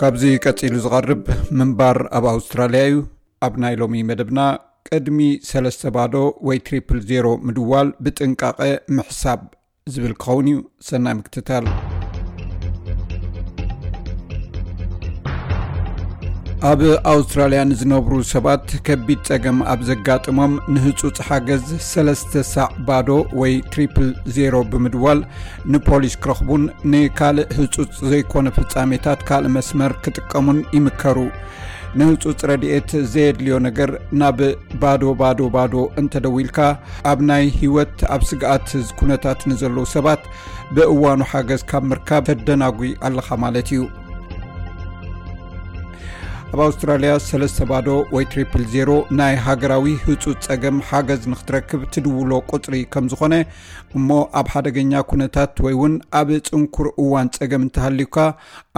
ካብዚ ቀፂሉ ዝቐርብ ምንባር ኣብ ኣውስትራልያ እዩ ኣብ ናይ ሎሚ መደብና ቅድሚ ሰለስተ ባዶ ወይ ትሪፕል ዜሮ ምድዋል ብጥንቃቐ ምሕሳብ ዝብል ክኸውን እዩ ሰናይ ምክትታል ኣብ ኣውስትራልያ ንዝነብሩ ሰባት ከቢድ ጸገም ኣብ ዘጋጥሞም ንህጹፅ ሓገዝ ሰለስተ ሳዕ ባዶ ወይ ትሪፕል ዜሮ ብምድዋል ንፖሊስ ክረኽቡን ንካልእ ህጹፅ ዘይኮነ ፍጻሜታት ካልእ መስመር ክጥቀሙን ይምከሩ ንህፁፅ ረድኤት ዘየድልዮ ነገር ናብ ባዶ ባዶ ባዶ እንተደዊልካ ኣብ ናይ ህይወት ኣብ ስግኣት ኩነታት ንዘለዉ ሰባት ብእዋኑ ሓገዝ ካብ ምርካብ ተደናጉይ ኣለኻ ማለት እዩ ኣብ ኣውስትራልያ ሰለስተ ባዶ ወይ ትሪፕል ዜሮ ናይ ሃገራዊ ህፁፅ ፀገም ሓገዝ ንክትረክብ ትድውሎ ቁፅሪ ከም ዝኾነ እሞ ኣብ ሓደገኛ ኩነታት ወይ እውን ኣብ ፅንኩር እዋን ፀገም እንተሃልዩካ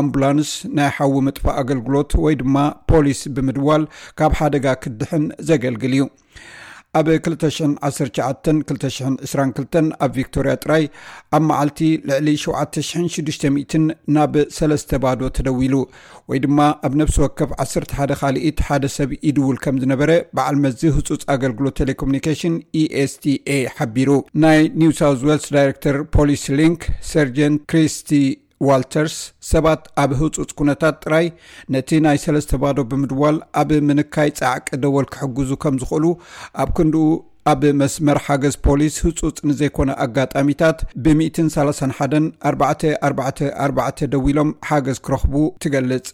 ኣምቡላንስ ናይ ሓዊ ምጥፋእ ኣገልግሎት ወይ ድማ ፖሊስ ብምድዋል ካብ ሓደጋ ክትድሕን ዘገልግል እዩ ኣብ 2192222 ኣብ ቪክቶርያ ጥራይ ኣብ መዓልቲ ልዕሊ 7600 ናብ ሰለስተ ባዶ ተደዊሉ ወይ ድማ ኣብ ነብሲ ወከፍ 1 ሓደ ካልኢት ሓደ ሰብ ይድውል ከም ዝነበረ በዓል መዚ ህፁፅ ኣገልግሎት ቴሌኮሙኒኬሽን ኢስቲኤ ሓቢሩ ናይ ኒው ሳውት ዌልስ ዳይረክተር ፖሊስ ሊንክ ሰርጀንት ክሪስቲ ዋልተርስ ሰባት ኣብ ህጹጽ ኩነታት ጥራይ ነቲ ናይ ሰለስተ ባዶ ብምድዋል ኣብ ምንካይ ጻዕቂ ደወል ክሕግዙ ከም ዝኽእሉ ኣብ ክንድኡ ኣብ መስመር ሓገዝ ፖሊስ ህጹጽ ንዘይኮነ ኣጋጣሚታት ብ131 444 ደዊሎም ሓገዝ ክረኽቡ ትገልጽ።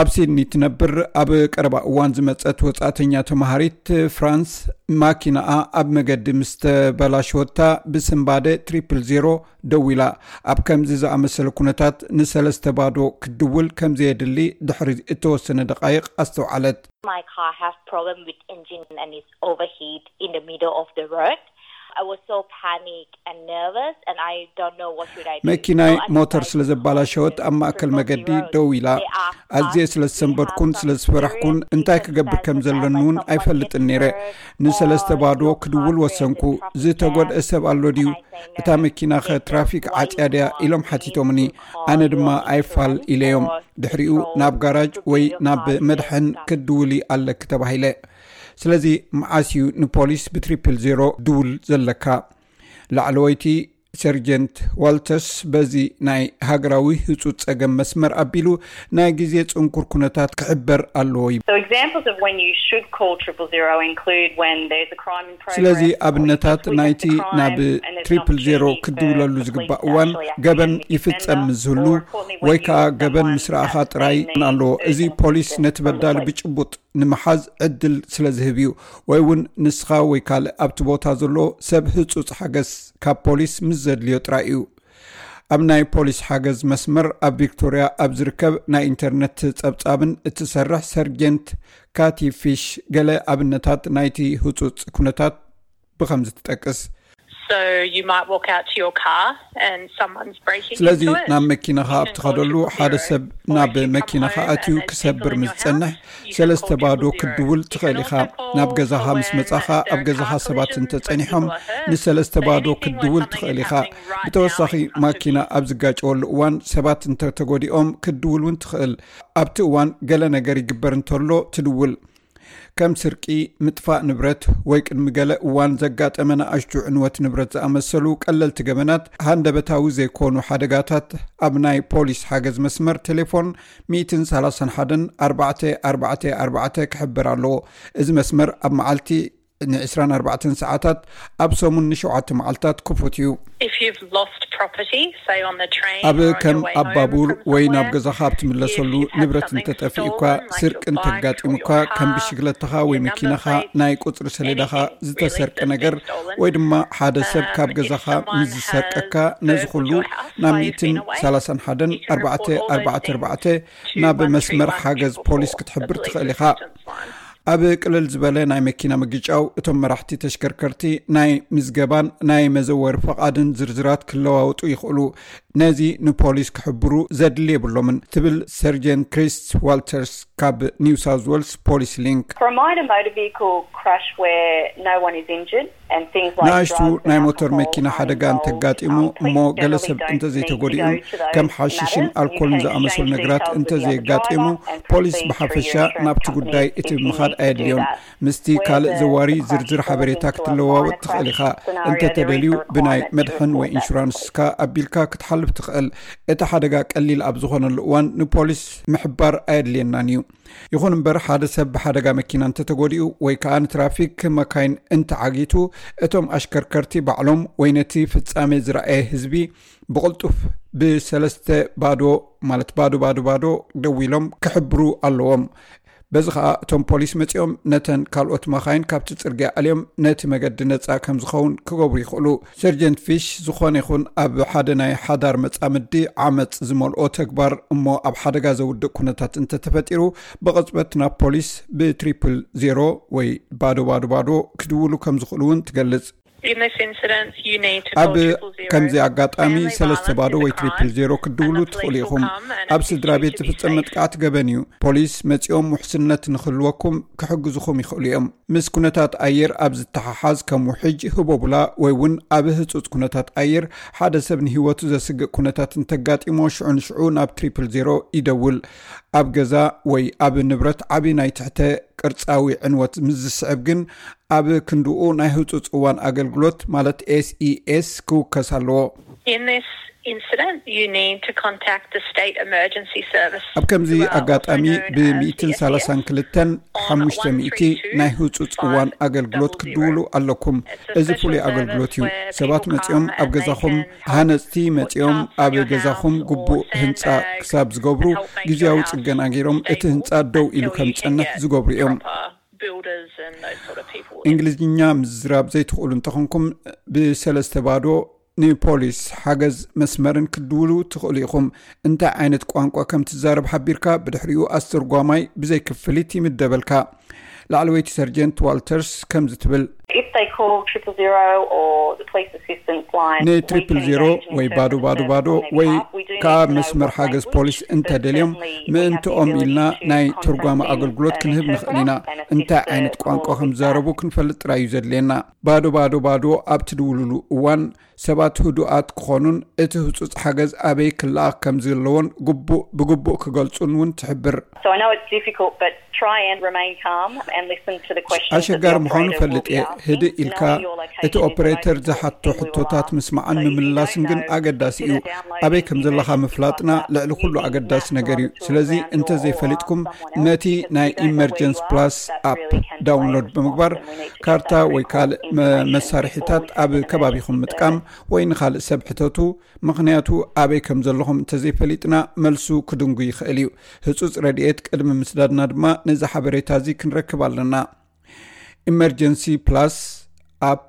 ኣብ ሲድኒ ትነብር ኣብ ቀረባ እዋን ዝመፀት ወፃእተኛ ተምሃሪት ፍራንስ ማኪናኣ ኣብ መገዲ ምስ ተበላሸወታ ብስምባደ ትሪፕል ዜሮ ደው ኢላ ኣብ ከምዚ ዝኣመሰለ ኩነታት ንሰለስተ ባዶ ክትድውል ከም ዘየድሊ ድሕሪ እተወሰነ ደቃይቕ ኣስተውዓለት። መኪናይ ሞተር ስለ ዘባላሸወት ኣብ ማእከል መገዲ ደው ኢላ ኣዝየ ስለ ዝሰንበድኩን ስለ ዝፈራሕኩን እንታይ ክገብር ከም ዘለኒ እውን ኣይፈልጥን ነይረ ንሰለስተ ባዶ ክድውል ወሰንኩ ዝተጎድአ ሰብ ኣሎ ድዩ እታ መኪና ከ ትራፊክ ዓፅያ ድያ ኢሎም ሓቲቶምኒ ኣነ ድማ ኣይፋል ኢለዮም ድሕሪኡ ናብ ጋራጅ ወይ ናብ መድሐን ክትድውሊ ኣለኪ ተባሂለ ስለዚ መዓስ እዩ ንፖሊስ ብትሪፕል ዜሮ ድውል ዘለካ ላዕለወይቲ ሰርጀንት ዋልተርስ በዚ ናይ ሃገራዊ ህፁፅ ፀገም መስመር ኣቢሉ ናይ ግዜ ፅንኩር ኩነታት ክሕበር ኣለዎ ይብል። ስለዚ ኣብነታት ናይቲ ናብ ትሪፕል ዜሮ ክድውለሉ ዝግባእ እዋን ገበን ይፍፀም ምስ ዝህሉ ወይ ከዓ ገበን ምስ ረኣኻ ጥራይ ኣለዎ እዚ ፖሊስ ነቲ በዳሊ ብጭቡጥ ንምሓዝ ዕድል ስለ ዝህብ እዩ ወይ እውን ንስኻ ወይ ካልእ ኣብቲ ቦታ ዘሎ ሰብ ህፁፅ ሓገዝ ካብ ፖሊስ ምስ ዘድልዮ ጥራይ እዩ ኣብ ናይ ፖሊስ ሓገዝ መስመር ኣብ ቪክቶርያ ኣብ ዝርከብ ናይ ኢንተርነት ጸብጻብን እትሰርሕ ሰርጀንት ካቲ ፊሽ ገለ ኣብነታት ናይቲ ህፁፅ ኩነታት ብኸምዚ ትጠቅስ። ስለዚ ናብ መኪናኻ ኣብ ትኸደሉ ሓደ ሰብ ናብ መኪናኻ ኣትዩ ክሰብር ምስ ዝጸንሕ ሰለስተ ባዶ ክትድውል ትኽእል ኢኻ። ናብ ገዛኻ ምስ መጻኻ ኣብ ገዛኻ ሰባት እንተጸኒሖም ንሰለስተ ባዶ ክትድውል ትኽእል ኢኻ። ብተወሳኺ ማኪና ኣብ ዝጋጨወሉ እዋን ሰባት እንተተጎዲኦም ክትድውል እውን ትኽእል። ኣብቲ እዋን ገለ ነገር ይግበር እንተሎ ትድውል። ከም ስርቂ፣ ምጥፋእ ንብረት ወይ ቅድሚ ገለ እዋን ዘጋጠመ ንኣሽቱ ዕንወት ንብረት ዝኣመሰሉ ቀለልቲ ገበናት ሃንደበታዊ ዘይኮኑ ሓደጋታት ኣብ ናይ ፖሊስ ሓገዝ መስመር ቴሌፎን 131 444 ክሕበር ኣለዎ። እዚ መስመር ኣብ መዓልቲ ን ዕስራን ኣርባዕተን ሰዓታት፣ ኣብ ሰሙን ን ሸውዓተ መዓልታት ክፉት እዩ። ኣብ ከም ኣብ ባቡር ወይ ናብ ገዛኻ ኣብ ትምለሰሉ ንብረት እንተ ጠፊኡካ፣ ስርቂ እንተ ኣጋጢሙካ፣ ከም ብሽግለታኻ ወይ መኪናኻ ናይ ቁጽሪ ሰሌዳኻ ዝተሰርቀ ነገር ወይ ድማ ሓደ ሰብ ካብ ገዛኻ ምስ ዝሰርቀካ፣ ነዚ ኩሉ ናብ ሚእትን ሰላሳን ሓደን ኣርባዕተ ኣርባዕተ ኣርባዕተ ናብ መስመር ሓገዝ ፖሊስ ክትሕብር ትኽእል ኢኻ። ኣብ ቅልል ዝበለ ናይ መኪና ምግጫው እቶም መራሕቲ ተሽከርከርቲ ናይ ምዝገባን ናይ መዘወሪ ፈቓድን ዝርዝራት ክለዋወጡ ይኽእሉ ነዚ ንፖሊስ ክሕብሩ ዘድሊ የብሎምን ትብል ሰርጀን ክሪስ ዋልተርስ ካብ ኒው ሳውት ወልስ ፖሊስ ሊንክ ንኣሽቱ ናይ ሞተር መኪና ሓደጋ እንተጋጢሙ እሞ ገለ ሰብ እንተዘይተጎዲኡን ከም ሓሽሽን ኣልኮልን ዝኣመሰሉ ነገራት እንተዘየጋጢሙ ፖሊስ ብሓፈሻ ናብቲ ጉዳይ እቲ ምኻድ ኣየድልዮን ምስቲ ካልእ ዘዋሪ ዝርዝር ሓበሬታ ክትለዋወጥ ትኽእል ኢኻ እንተተደልዩ ብናይ መድሕን ወይ ኢንሹራንስካ ኣቢልካ ክትሓልፍ ትኽእል እቲ ሓደጋ ቀሊል ኣብ ዝኾነሉ እዋን ንፖሊስ ምሕባር ኣየድልየናን እዩ ይኹን እምበር ሓደ ሰብ ብሓደጋ መኪና እንተተጎዲኡ ወይ ከዓ ንትራፊክ መካይን እንተዓጊቱ እቶም ኣሽከርከርቲ ባዕሎም ወይ ነቲ ፍፃሜ ዝረኣየ ህዝቢ ብቕልጡፍ ብሰለስተ ባዶ ማለት ባዶ ባዶ ባዶ ደው ኢሎም ክሕብሩ ኣለዎም በዚ ከዓ እቶም ፖሊስ መፂኦም ነተን ካልኦት መኻይን ካብቲ ፅርግያ ኣልዮም ነቲ መገዲ ነፃ ከም ዝኸውን ክገብሩ ይኽእሉ ሰርጀንት ፊሽ ዝኾነ ይኹን ኣብ ሓደ ናይ ሓዳር መጻምዲ ዓመፅ ዝመልኦ ተግባር እሞ ኣብ ሓደጋ ዘውድእ ኩነታት እንተተፈጢሩ ብቕፅበት ናብ ፖሊስ ብትሪፕል ዜሮ ወይ ባዶ ባዶ ባዶ ክድውሉ ከም ዝኽእሉ እውን ትገልፅ ኣብ ከምዚ ኣጋጣሚ ሰለስተ ባዶ ወይ ትሪፕል ዜሮ ክትድውሉ ትኽእሉ ኢኹም ኣብ ስድራ ቤት ዝፍፀም መጥቃዕቲ ገበን እዩ ፖሊስ መፂኦም ውሕስነት ንክህልወኩም ክሕግዝኹም ይኽእሉ እዮም ምስ ኩነታት ኣየር ኣብ ዝተሓሓዝ ከም ውሕጅ፣ ህቦቡላ ወይ እውን ኣብ ህጹጽ ኩነታት ኣየር ሓደ ሰብ ንህይወቱ ዘስግእ ኩነታት እንተጋጢሞ ሽዑ ንሽዑ ናብ ትሪፕል ዜሮ ይደውል። ኣብ ገዛ ወይ ኣብ ንብረት ዓቢ ናይ ትሕተ ቅርጻዊ ዕንወት ምስ ዝስዕብ ግን ኣብ ክንድኡ ናይ ህጹጽ እዋን ኣገልግሎት ማለት ኤስኢኤስ ክውከስ ኣለዎ። In this incident you need to contact the state emergency service. ኣብ ከምዚ ኣጋጣሚ ብ ሚእትን ሳላሳን ክልተን ሓሙሽተ ሚእቲ ናይ ህጹጽ እዋን ኣገልግሎት ክትድውሉ ኣለኩም። እዚ ፍሉይ ኣገልግሎት እዩ። ሰባት መጺኦም ኣብ ገዛኹም ሃነጽቲ መጺኦም ኣብ ገዛኹም ግቡእ ህንጻ ክሳብ ዝገብሩ ግዝያዊ ጽገና ገይሮም እቲ ህንጻ ደው ኢሉ ከም ዝጸንሕ ዝገብሩ እዮም። እንግሊዝኛ ምዝራብ ዘይትኽእሉ እንተኾንኩም ብሰለስተ ባዶ ንፖሊስ ሓገዝ መስመርን ክትድውሉ ትኽእሉ ኢኹም። እንታይ ዓይነት ቋንቋ ከም ትዛረብ ሓቢርካ ብድሕሪኡ ኣስተርጓማይ ብዘይ ክፍሊት ይምደበልካ። ላዕለወይቲ ሰርጀንት ዋልተርስ ከምዚ ትብል። ንትሪፕል ዜሮ ወይ ባዶ ባዶ ባዶ ወይ ከኣ መስመር ሓገዝ ፖሊስ እንተ ደልዮም ምእንትኦም ኢልና ናይ ትርጓሚ ኣገልግሎት ክንህብ ንኽእል ኢና እንታይ ዓይነት ቋንቋ ከምዛረቡ ክንፈልጥ ጥራይ እዩ ዘድልየና ባዶ ባዶ ባዶ ኣብትድውሉሉ እዋን ሰባት ህዱኣት ክኾኑን እቲ ህጹጽ ሓገዝ ኣበይ ክለኣኽ ከም ዝለዎን ግቡእ ብግቡእ ክገልጹን እውን ትሕብር። ኣሸጋሪ ምዃኑ እፈልጥ እየ፣ ህድእ ኢልካ እቲ ኦፕሬተር ዝሓትቶ ሕቶታት ምስማዕን ምምላስን ግን ኣገዳሲ እዩ። ኣበይ ከም ዘለኻ ምፍላጥና ልዕሊ ዅሉ ኣገዳሲ ነገር እዩ። ስለዚ እንተ ዘይፈሊጥኩም ነቲ ናይ ኢመርጀንሲ ፕላስ ኣፕ ዳውንሎድ ብምግባር ካርታ ወይ ካልእ መሳርሒታት ኣብ ከባቢኹም ምጥቃም ወይ ንካልእ ሰብ ሕተቱ ምኽንያቱ ኣበይ ከም ዘለኹም እንተዘይፈሊጥና መልሱ ክድንጉ ይኽእል እዩ ህፁፅ ረድኤት ቅድሚ ምስዳድና ድማ ነዚ ሓበሬታ እዚ ክንረክብ ኣለና ኢመርጀንሲ ፕላስ ኣፕ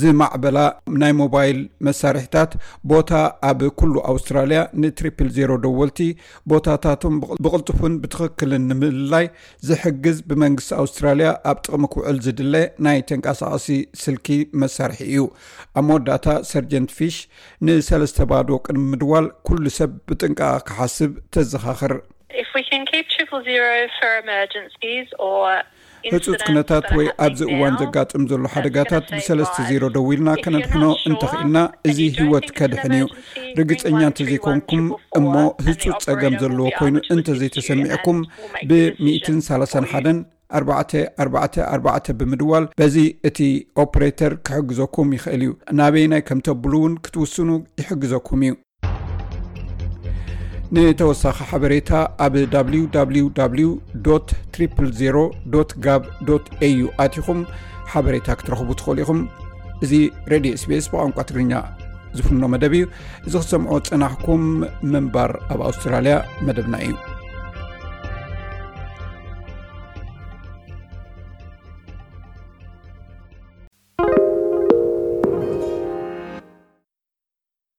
ዝማዕበላ ናይ ሞባይል መሳርሒታት ቦታ ኣብ ኩሉ ኣውስትራልያ ንትሪፕል ዜሮ ደወልቲ ቦታታቶም ብቕልጡፍን ብትኽክልን ንምልላይ ዝሕግዝ ብመንግስቲ ኣውስትራልያ ኣብ ጥቕሚ ክውዕል ዝድለ ናይ ተንቀሳቐሲ ስልኪ መሳርሒ እዩ ኣብ መወዳእታ ሰርጀንት ፊሽ ንሰለስተ ባዶ ቅድሚ ምድዋል ኩሉ ሰብ ብጥንቃቐ ክሓስብ ተዘኻኽር ህፁፅ ክነታት ወይ ኣብዚ እዋን ዘጋጥም ዘሎ ሓደጋታት ብሰለስተ ዜሮ ደዊልና ከነድሕኖ እንተኽኢልና እዚ ህወት ከድሕን እዩ ርግጸኛ እንተዘይኮንኩም እሞ ህፁፅ ፀገም ዘለዎ ኮይኑ እንተዘይተሰሚዕኩም ብ131 44 ብምድዋል በዚ እቲ ኦፕሬተር ክሕግዘኩም ይኽእል እዩ ናበይናይ ከም ተብሉ እውን ክትውስኑ ይሕግዘኩም እዩ ንተወሳኺ ሓበሬታ ኣብ www ትሪፕል 0 ጋብ au ኣትኹም ሓበሬታ ክትረኽቡ ትኽእሉ ኢኹም እዚ ሬድዮ ስቤስ ብቋንቋ ትግርኛ ዝፍኖ መደብ እዩ እዚ ክሰምዖ ፅናሕኩም ምንባር ኣብ ኣውስትራልያ መደብና እዩ